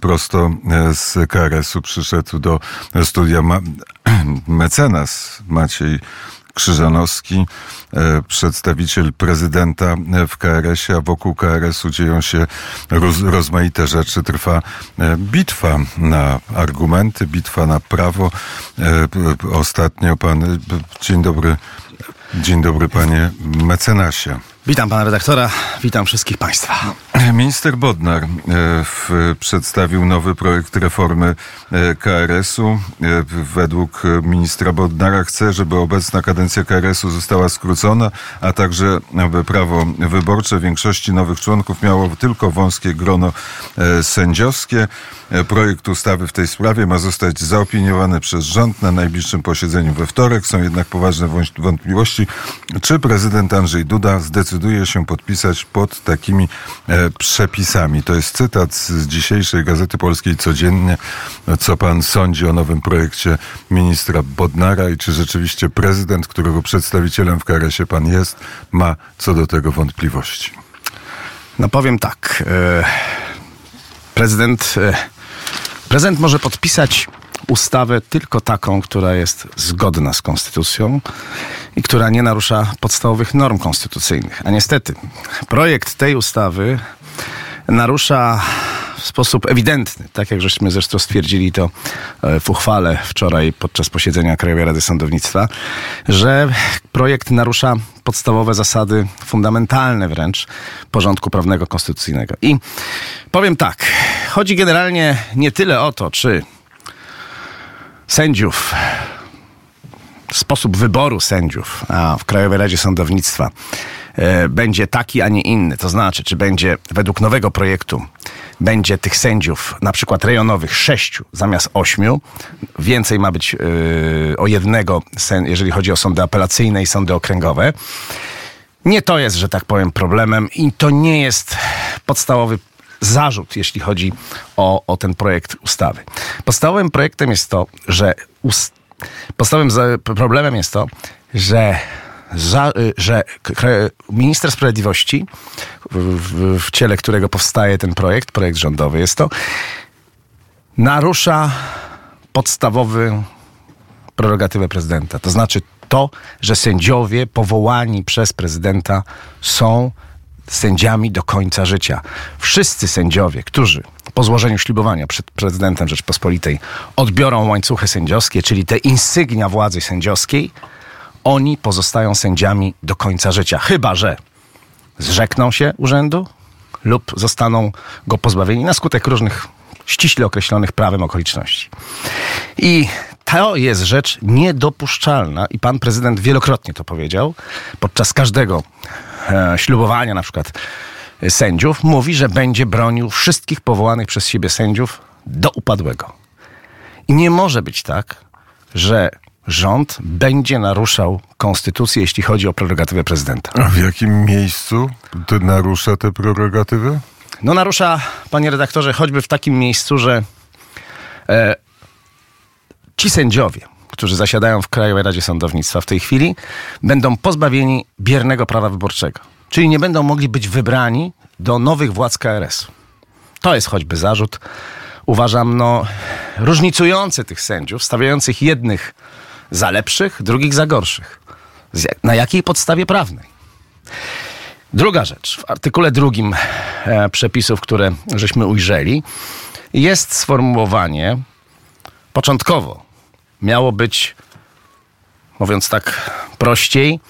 prosto e, z KRS-u przyszedł do studia ma mecenas Maciej Krzyżanowski, e, przedstawiciel prezydenta w KRS-ie, a wokół KRS-u dzieją się roz, rozmaite rzeczy. Trwa e, bitwa na argumenty, bitwa na prawo. Ostatnio pan, dzień dobry, dzień dobry panie mecenasie. Witam pana redaktora, witam wszystkich państwa. Minister Bodnar e, przedstawił nowy projekt reformy e, KRS-u. E, według ministra Bodnara chce, żeby obecna kadencja KRS-u została skrócona, a także aby prawo wyborcze większości nowych członków miało tylko wąskie grono sędziowskie. Projekt ustawy w tej sprawie ma zostać zaopiniowany przez rząd na najbliższym posiedzeniu we wtorek. Są jednak poważne wątpliwości, czy prezydent Andrzej Duda zdecyduje się podpisać pod takimi e, przepisami. To jest cytat z dzisiejszej Gazety Polskiej Codziennie. Co pan sądzi o nowym projekcie ministra Bodnara i czy rzeczywiście prezydent, którego przedstawicielem w KRS-ie pan jest, ma co do tego wątpliwości? No powiem tak. E, prezydent e, Prezydent może podpisać ustawę tylko taką, która jest zgodna z konstytucją i która nie narusza podstawowych norm konstytucyjnych. A niestety, projekt tej ustawy narusza w sposób ewidentny, tak jak żeśmy zresztą stwierdzili to e, w uchwale wczoraj podczas posiedzenia Krajowej Rady Sądownictwa, że projekt narusza podstawowe zasady, fundamentalne wręcz porządku prawnego konstytucyjnego. I powiem tak, chodzi generalnie nie tyle o to, czy sędziów sposób wyboru sędziów w Krajowej Radzie Sądownictwa e, będzie taki, a nie inny. To znaczy, czy będzie według nowego projektu będzie tych sędziów, na przykład rejonowych, sześciu zamiast ośmiu. Więcej ma być yy, o jednego, jeżeli chodzi o sądy apelacyjne i sądy okręgowe. Nie to jest, że tak powiem, problemem i to nie jest podstawowy zarzut, jeśli chodzi o, o ten projekt ustawy. Podstawowym projektem jest to, że podstawowym problemem jest to, że za, y, że minister sprawiedliwości, w, w, ciele którego powstaje ten projekt, projekt rządowy jest to, narusza podstawowy prerogatywę prezydenta. To znaczy to, że sędziowie powołani przez prezydenta są sędziami do końca życia. Wszyscy sędziowie, którzy po złożeniu ślubowania przed prezydentem Rzeczpospolitej odbiorą łańcuchy sędziowskie, czyli te insygnia władzy sędziowskiej, oni pozostają sędziami do końca życia. Chyba, że zrzekną się urzędu lub zostaną go pozbawieni na skutek różnych ściśle określonych prawem okoliczności. I to jest rzecz niedopuszczalna i pan prezydent wielokrotnie to powiedział podczas każdego ślubowania na przykład sędziów, mówi, że będzie bronił wszystkich powołanych przez siebie sędziów do upadłego. I nie może być tak, że rząd będzie naruszał konstytucję, jeśli chodzi o prerogatywę prezydenta. A w jakim miejscu to narusza te prerogatywy? No narusza, panie redaktorze, choćby w takim miejscu, że e, ci sędziowie, którzy zasiadają w Krajowej Radzie Sądownictwa w tej chwili, będą pozbawieni biernego prawa wyborczego. Czyli nie będą mogli być wybrani do nowych władz KRS-u. To jest choćby zarzut, uważam, no, różnicujący tych sędziów, stawiających jednych za lepszych, drugich za gorszych. Na jakiej podstawie prawnej? Druga rzecz. W artykule drugim e, przepisów, które żeśmy ujrzeli, jest sformułowanie początkowo. Miało być, mówiąc tak prościej,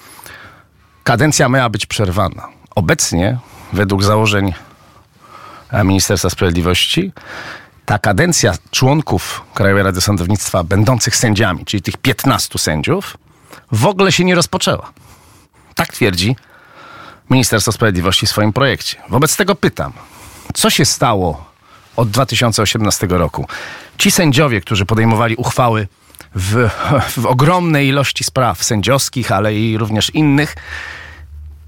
kadencja miała być przerwana. Obecnie, według założeń e, Ministerstwa Sprawiedliwości, ta kadencja członków Krajowej Rady Sądownictwa będących sędziami, czyli tych 15 sędziów, w ogóle się nie rozpoczęła. Tak twierdzi Ministerstwo Sprawiedliwości w swoim projekcie. Wobec tego pytam, co się stało od 2018 roku? Ci sędziowie, którzy podejmowali uchwały w, w ogromnej ilości spraw sędziowskich, ale i również innych,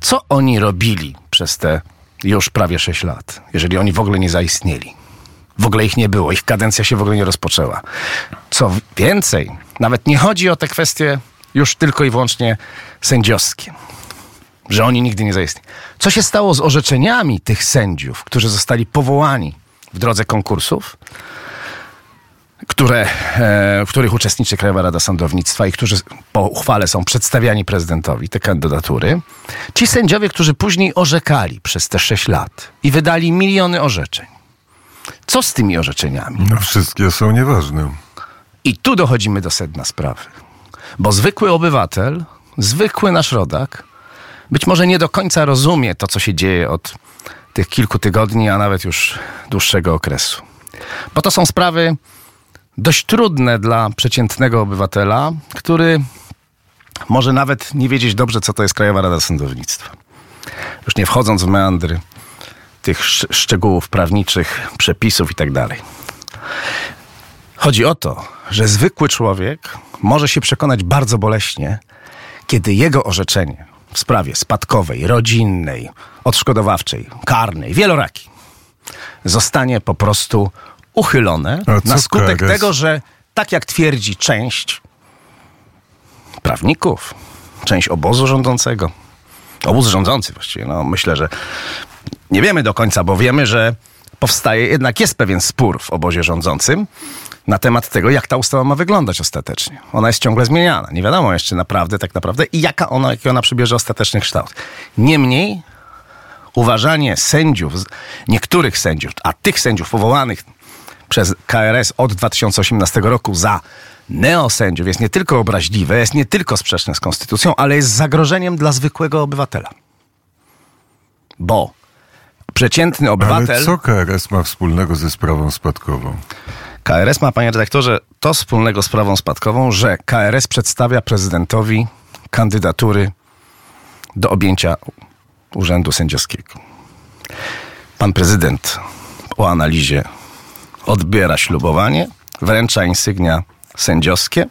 co oni robili przez te już prawie 6 lat, jeżeli oni w ogóle nie zaistnieli? W ogóle ich nie było, ich kadencja się w ogóle nie rozpoczęła. Co więcej, nawet nie chodzi o te kwestie już tylko i wyłącznie sędziowskie, że oni nigdy nie zaistnieli. Co się stało z orzeczeniami tych sędziów, którzy zostali powołani w drodze konkursów, które, e, w których uczestniczy Krajowa Rada Sądownictwa i którzy po uchwale są przedstawiani prezydentowi, te kandydatury, ci sędziowie, którzy później orzekali przez te sześć lat i wydali miliony orzeczeń. Co z tymi orzeczeniami? No, wszystkie są nieważne. I tu dochodzimy do sedna sprawy. Bo zwykły obywatel, zwykły nasz rodak, być może nie do końca rozumie to, co się dzieje od tych kilku tygodni, a nawet już dłuższego okresu. Bo to są sprawy dość trudne dla przeciętnego obywatela, który może nawet nie wiedzieć dobrze, co to jest Krajowa Rada Sądownictwa. Już nie wchodząc w meandry tych sz- szczegółów prawniczych, przepisów i tak. Chodzi o to, że zwykły człowiek może się przekonać bardzo boleśnie, kiedy jego orzeczenie w sprawie spadkowej, rodzinnej, odszkodowawczej, karnej, wielorakiej zostanie po prostu uchylone na skutek KRS? tego, że tak jak twierdzi część prawników, część obozu rządzącego, obóz rządzący właściwie, no myślę, że nie wiemy do końca, bo wiemy, że powstaje, jednak jest pewien spór w obozie rządzącym na temat tego, jak ta ustawa ma wyglądać ostatecznie. Ona jest ciągle zmieniana. Nie wiadomo jeszcze naprawdę, tak naprawdę, i jaka ona, jaki ona przybierze ostateczny kształt. Niemniej uważanie sędziów, niektórych sędziów, a tych sędziów powołanych przez KRS od 2018 roku za neosędziów jest nie tylko obraźliwe, jest nie tylko sprzeczne z konstytucją, ale jest zagrożeniem dla zwykłego obywatela. Bo przeciętny obywatel... Ale co KRS ma wspólnego ze sprawą spadkową? KRS ma, panie redaktorze, to wspólnego z sprawą spadkową, że KRS przedstawia prezydentowi kandydatury do objęcia urzędu sędziowskiego. Pan prezydent po analizie odbiera ślubowanie, wręcza insygnia sędziowskie,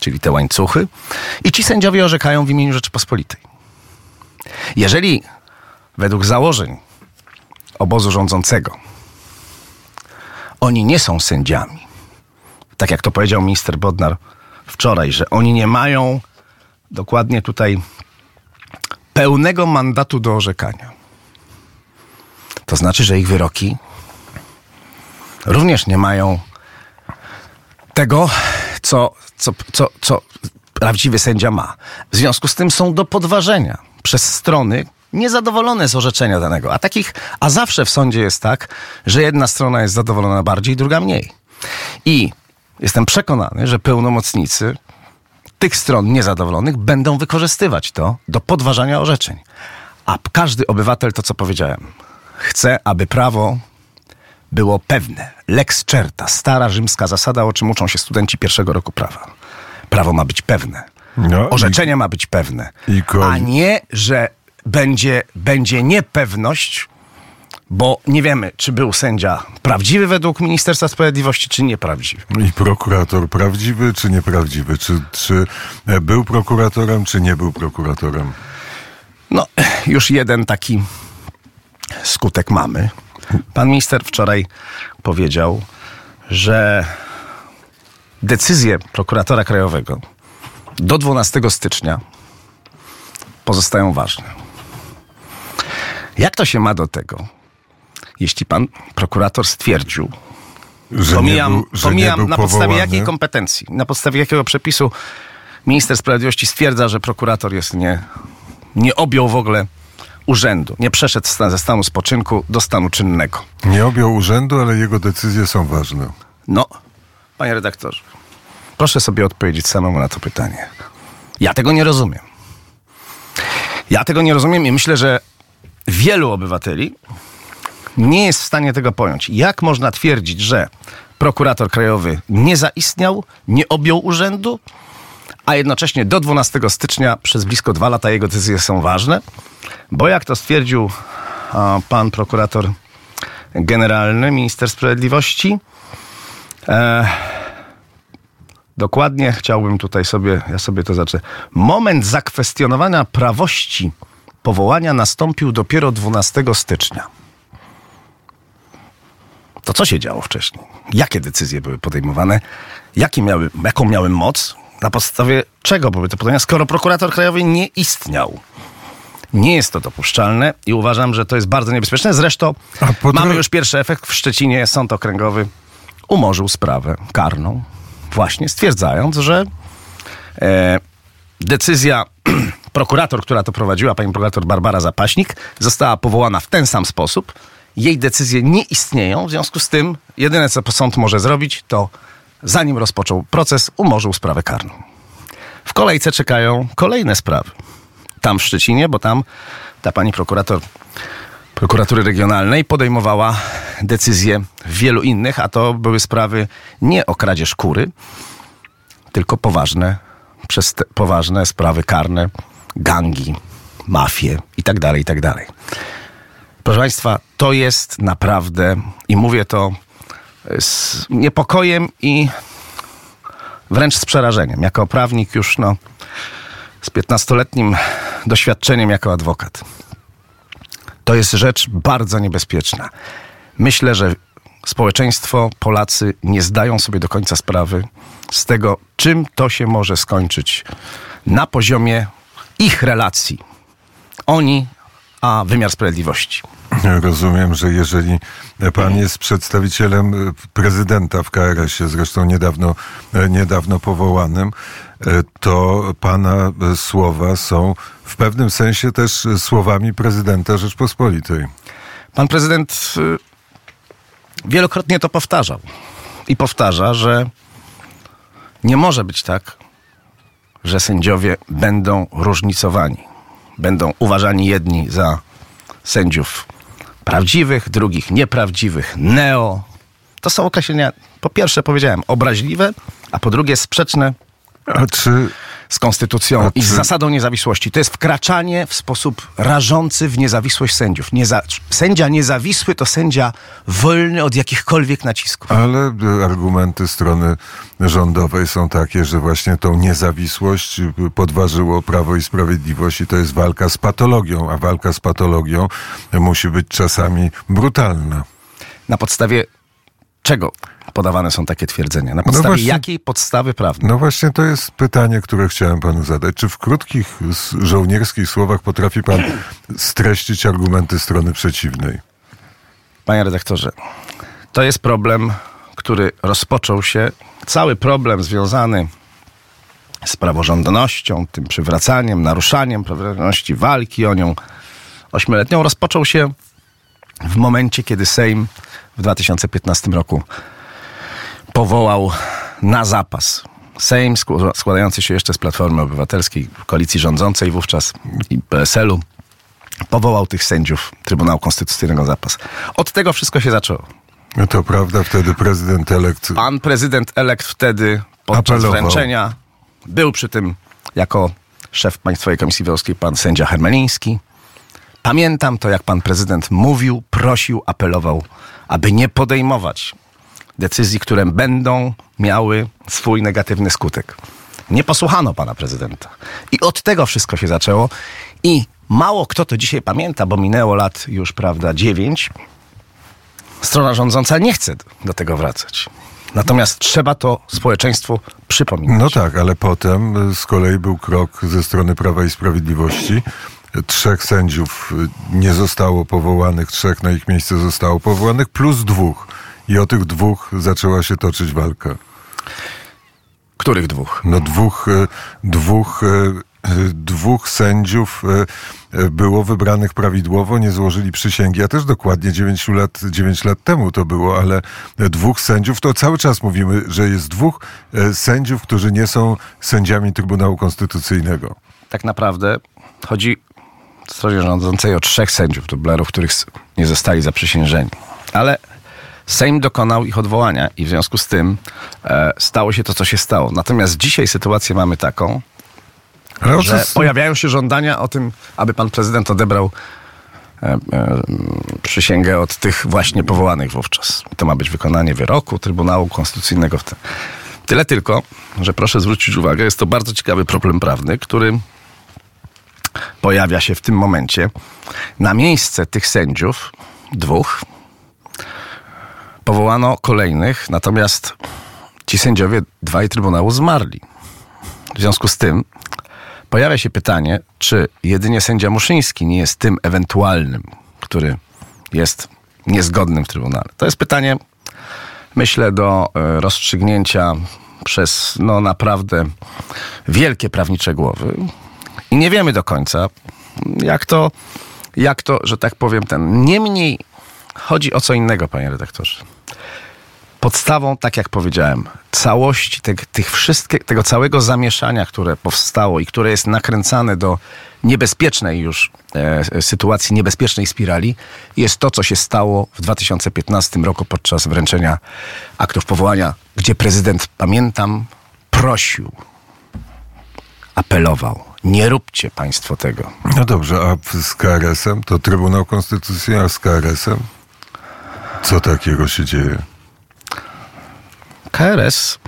czyli te łańcuchy, i ci sędziowie orzekają w imieniu Rzeczypospolitej. Jeżeli według założeń obozu rządzącego oni nie są sędziami. Tak jak to powiedział minister Bodnar wczoraj, że oni nie mają dokładnie tutaj pełnego mandatu do orzekania. To znaczy, że ich wyroki również nie mają tego, co, co, co, co prawdziwy sędzia ma. W związku z tym są do podważenia przez strony niezadowolone z orzeczenia danego. A takich, a zawsze w sądzie jest tak, że jedna strona jest zadowolona bardziej, druga mniej. I jestem przekonany, że pełnomocnicy tych stron niezadowolonych będą wykorzystywać to do podważania orzeczeń. A każdy obywatel, to co powiedziałem, chce, aby prawo było pewne. Lex certa, stara rzymska zasada, o czym uczą się studenci pierwszego roku prawa. Prawo ma być pewne. No, Orzeczenie ma być pewne. i A nie, że będzie, będzie niepewność, bo nie wiemy, czy był sędzia prawdziwy według Ministerstwa Sprawiedliwości, czy nieprawdziwy. I prokurator prawdziwy czy nieprawdziwy? Czy, czy e, był prokuratorem, czy nie był prokuratorem? No, już jeden taki skutek mamy. Pan minister wczoraj powiedział, że decyzje prokuratora krajowego do 12 stycznia pozostają ważne. Jak to się ma do tego, jeśli pan prokurator stwierdził, Że pomijam, był, że pomijam na podstawie jakiej kompetencji, na podstawie jakiego przepisu minister sprawiedliwości stwierdza, że prokurator jest nie, nie objął w ogóle urzędu, nie przeszedł ze stanu spoczynku do stanu czynnego. Nie objął urzędu, ale jego decyzje są ważne. No, panie redaktorze, proszę sobie odpowiedzieć samemu na to pytanie. Ja tego nie rozumiem. Ja tego nie rozumiem i myślę, że wielu obywateli nie jest w stanie tego pojąć. Jak można twierdzić, że prokurator krajowy nie zaistniał, nie objął urzędu, a jednocześnie do 12 stycznia przez blisko dwa lata jego decyzje są ważne? Bo jak to stwierdził pan prokurator generalny, minister sprawiedliwości, E, dokładnie chciałbym tutaj sobie, ja sobie to zacznę. Moment zakwestionowania prawości powołania nastąpił dopiero 12 stycznia. To co się działo wcześniej? Jakie decyzje były podejmowane? Jakie miały, jaką miały moc? Na podstawie czego były te podania, skoro prokurator krajowy nie istniał? Nie jest to dopuszczalne i uważam, że to jest bardzo niebezpieczne. Zresztą mamy już pierwszy efekt. W Szczecinie Sąd Okręgowy umorzył sprawę karną, właśnie stwierdzając, że e, decyzja prokurator, która to prowadziła, pani prokurator Barbara Zapaśnik, została powołana w ten sam sposób. Jej decyzje nie istnieją, w związku z tym jedyne, co sąd może zrobić, to zanim rozpoczął proces, umorzył sprawę karną. W kolejce czekają kolejne sprawy. Tam w Szczecinie, bo tam ta pani prokurator prokuratury regionalnej podejmowała decyzje w wielu innych, a to były sprawy nie o kradzież kury, tylko poważne, poważne sprawy karne, gangi, mafie i tak dalej, i tak. Proszę Państwa, to jest naprawdę, i mówię to z niepokojem i wręcz z przerażeniem. Jako prawnik już no, z 15-letnim doświadczeniem jako adwokat. To jest rzecz bardzo niebezpieczna. Myślę, że społeczeństwo, Polacy nie zdają sobie do końca sprawy z tego, czym to się może skończyć na poziomie ich relacji. Oni, a wymiar sprawiedliwości. Rozumiem, że jeżeli pan jest przedstawicielem e, prezydenta w KRS-ie, zresztą niedawno, e, niedawno powołanym, e, to pana słowa są w pewnym sensie też słowami prezydenta Rzeczpospolitej. Pan prezydent wielokrotnie to powtarzał. I powtarza, że nie może być tak, że sędziowie będą różnicowani. Będą uważani jedni za sędziów prawdziwych, drugich nieprawdziwych, neo. To są określenia, po pierwsze powiedziałem, obraźliwe, a po drugie sprzeczne A czy z konstytucją A i z czy- zasadą niezawisłości. To jest wkraczanie w sposób rażący w niezawisłość sędziów. Nieza, sędzia niezawisły to sędzia wolny od jakichkolwiek nacisków. Ale e, argumenty strony rządowej są takie, że właśnie tą niezawisłość e, podważyło Prawo i Sprawiedliwość i to jest walka z patologią, a walka z patologią musi być czasami brutalna. Na podstawie czego podawane są takie twierdzenia? Na podstawie właśnie- jakiej podstawy prawnej? No właśnie to jest pytanie, które chciałem panu zadać. Czy w krótkich, żołnierskich słowach potrafi pan streścić argumenty strony przeciwnej? Panie redaktorze, to jest problem, który rozpoczął się, cały problem związany z praworządnością, tym przywracaniem, naruszaniem praworządności, walki o nią ośmioletnią, rozpoczął się w momencie, kiedy Sejm w 2015 roku powołał na zapas Sejm skł- składający się jeszcze z Platformy Obywatelskiej, koalicji rządzącej wówczas i PSL-u, powołał tych sędziów Trybunału Konstytucyjnego zapas. Od tego wszystko się zaczęło. No to prawda, wtedy prezydent elekt Pan prezydent elekt wtedy podczas Apelował. wręczenia był przy tym jako szef Państwowej Komisji Wyborczej pan sędzia Hermeliński. Pamiętam to, jak pan prezydent mówił, prosił, apelował, aby nie podejmować decyzji, które będą miały swój negatywny skutek. Nie posłuchano pana prezydenta. I od tego wszystko się zaczęło. I mało kto to dzisiaj pamięta, bo minęło lat już, prawda, dziewięć. Strona rządząca nie chce do- tego wracać. Natomiast trzeba to społeczeństwu przypominać. No tak, ale potem z kolei był krok ze strony Prawa i Sprawiedliwości. Trzech sędziów y, nie zostało powołanych, trzech na ich miejsce zostało powołanych, plus dwóch. I o tych dwóch zaczęła się toczyć walka. Których dwóch? No dwóch, y, dwóch, y, dwóch sędziów było wybranych prawidłowo, nie złożyli przysięgi. A też dokładnie 9 lat, 9 lat temu to było, ale dwóch sędziów, to cały czas mówimy, że jest dwóch sędziów, którzy nie są sędziami Trybunału Konstytucyjnego. Tak naprawdę chodzi stronie rządzącej o trzech sędziów dublerów, których nie zostali zaprzysiężeni. Ale Sejm dokonał ich odwołania i w związku z tym e, stało się to, co się stało. Natomiast dzisiaj sytuację mamy taką, co że pojawiają się żądania o tym, aby pan prezydent odebrał e, e, przysięgę od tych właśnie powołanych wówczas. To ma być wykonanie wyroku Trybunału Konstytucyjnego. Tyle tylko, że proszę zwrócić uwagę, jest to bardzo ciekawy problem prawny, który pojawia się w tym momencie. Na miejsce tych sędziów, dwóch, powołano kolejnych, natomiast ci sędziowie dwaj Trybunału zmarli. W związku z tym pojawia się pytanie, czy jedynie sędzia Muszyński nie jest tym ewentualnym, który jest niezgodnym w Trybunale. To jest pytanie, myślę, do e, rozstrzygnięcia przez no naprawdę wielkie prawnicze głowy. I nie wiemy do końca, jak to, jak to, że tak powiem, ten. Niemniej chodzi o co innego, panie redaktorze. Podstawą, tak jak powiedziałem, całości tych, tych wszystkich, tego całego zamieszania, które powstało i które jest nakręcane do niebezpiecznej już e, sytuacji, niebezpiecznej spirali, jest to, co się stało w 2015 roku podczas wręczenia aktów powołania, gdzie prezydent, pamiętam, prosił, apelował, nie róbcie państwo tego. No dobrze, a z KRS-em? To Trybunał Konstytucyjny, a z KRS-em? Co takiego się dzieje? KRS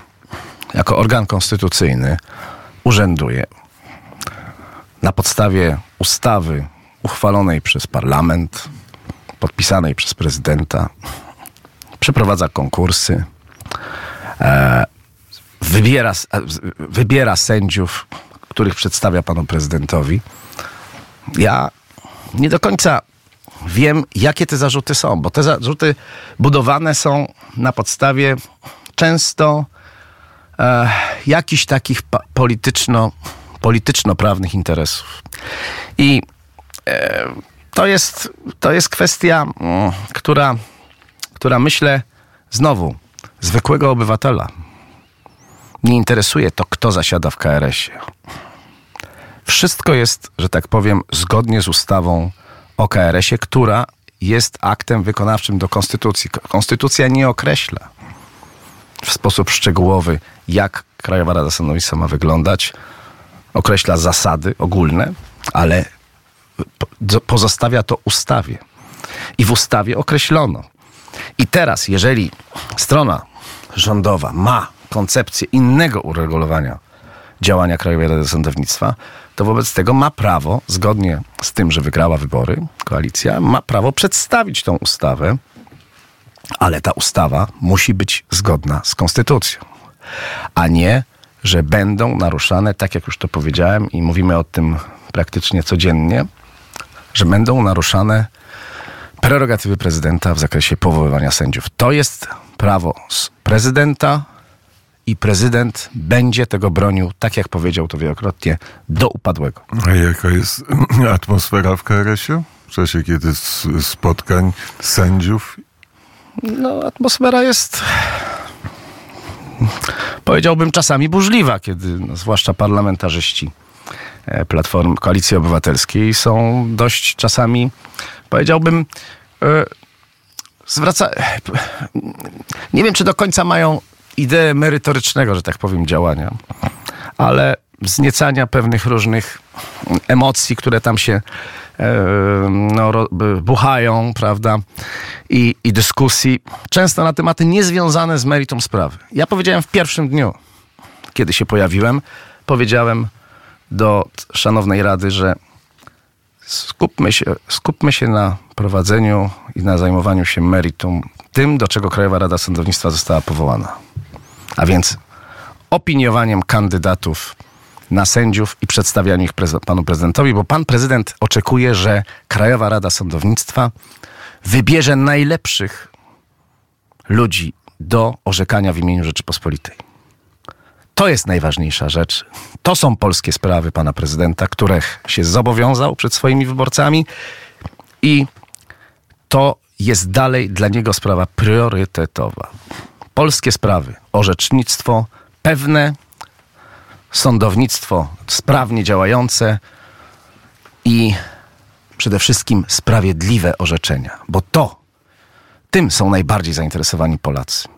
jako organ konstytucyjny urzęduje na podstawie ustawy uchwalonej przez parlament, podpisanej przez prezydenta, przeprowadza konkursy, e, wybiera, e, wybiera sędziów, których przedstawia panu prezydentowi. Ja nie do końca wiem, jakie te zarzuty są, bo te zarzuty budowane są na podstawie często e, jakichś takich polityczno, polityczno-prawnych interesów. I e, to, jest, to jest kwestia, mm, która, która myślę znowu zwykłego obywatela nie interesuje to, kto zasiada w KRS-ie. Wszystko jest, że tak powiem, zgodnie z ustawą o KRS-ie, która jest aktem wykonawczym do konstytucji. Konstytucja nie określa w sposób szczegółowy, jak Krajowa Rada Sądownictwa ma wyglądać. Określa zasady ogólne, ale pozostawia to ustawie. I w ustawie określono. I teraz, jeżeli strona rządowa ma koncepcję innego uregulowania działania Krajowej Rady Sądownictwa, to wobec tego ma prawo, zgodnie z tym, że wygrała wybory, koalicja, ma prawo przedstawić tą ustawę ale ta ustawa musi być zgodna z konstytucją, a nie, że będą naruszane, tak jak już to powiedziałem i mówimy o tym praktycznie codziennie, że będą naruszane prerogatywy prezydenta w zakresie powoływania sędziów. To jest prawo prezydenta i prezydent będzie tego bronił, tak jak powiedział to wielokrotnie, do upadłego. A jaka jest atmosfera w KRS-ie? W czasie kiedy spotkań sędziów no, atmosfera jest powiedziałbym czasami burzliwa, kiedy no, zwłaszcza parlamentarzyści e, Platformy Koalicji Obywatelskiej są dość czasami, powiedziałbym, e, zwraca. Nie wiem, czy do końca mają ideę merytorycznego, że tak powiem, działania, ale wzniecania pewnych różnych emocji, które tam się no, buchają, prawda, I, i dyskusji, często na tematy niezwiązane z meritum sprawy. Ja powiedziałem w pierwszym dniu, kiedy się pojawiłem, powiedziałem do szanownej rady, że skupmy się, skupmy się na prowadzeniu i na zajmowaniu się meritum tym, do czego Krajowa Rada Sądownictwa została powołana. A więc opiniowaniem kandydatów na sędziów i przedstawianiu ich panu prezydentowi, bo pan prezydent oczekuje, że Krajowa Rada Sądownictwa wybierze najlepszych ludzi do orzekania w imieniu Rzeczypospolitej. To jest najważniejsza rzecz. To są polskie sprawy pana prezydenta, których się zobowiązał przed swoimi wyborcami i to jest dalej dla niego sprawa priorytetowa. Polskie sprawy, orzecznictwo, pewne sądownictwo sprawnie działające i przede wszystkim sprawiedliwe orzeczenia, bo to tym są najbardziej zainteresowani Polacy.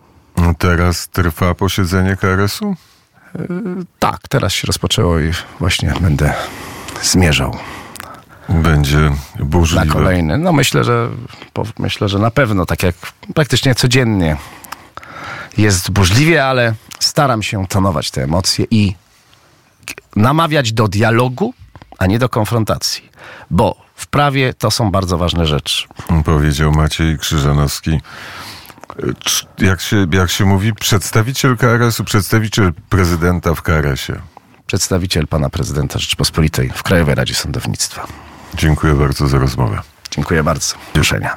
Teraz trwa posiedzenie KRS-u? Yy, tak, teraz się rozpoczęło i właśnie będę zmierzał. Będzie burzliwe. Na kolejny. No myślę, że myślę, że na pewno, tak jak praktycznie codziennie jest burzliwie, ale staram się tonować te emocje i namawiać do dialogu, a nie do konfrontacji. Bo w prawie to są bardzo ważne rzeczy. Powiedział Maciej Krzyżanowski. Jak się, jak się mówi, przedstawiciel KRS-u, przedstawiciel prezydenta w KRS-ie. przedstawiciel pana prezydenta Rzeczypospolitej w Krajowej Radzie Sądownictwa. Dziękuję bardzo za rozmowę. Dziękuję bardzo. Do usłyszenia.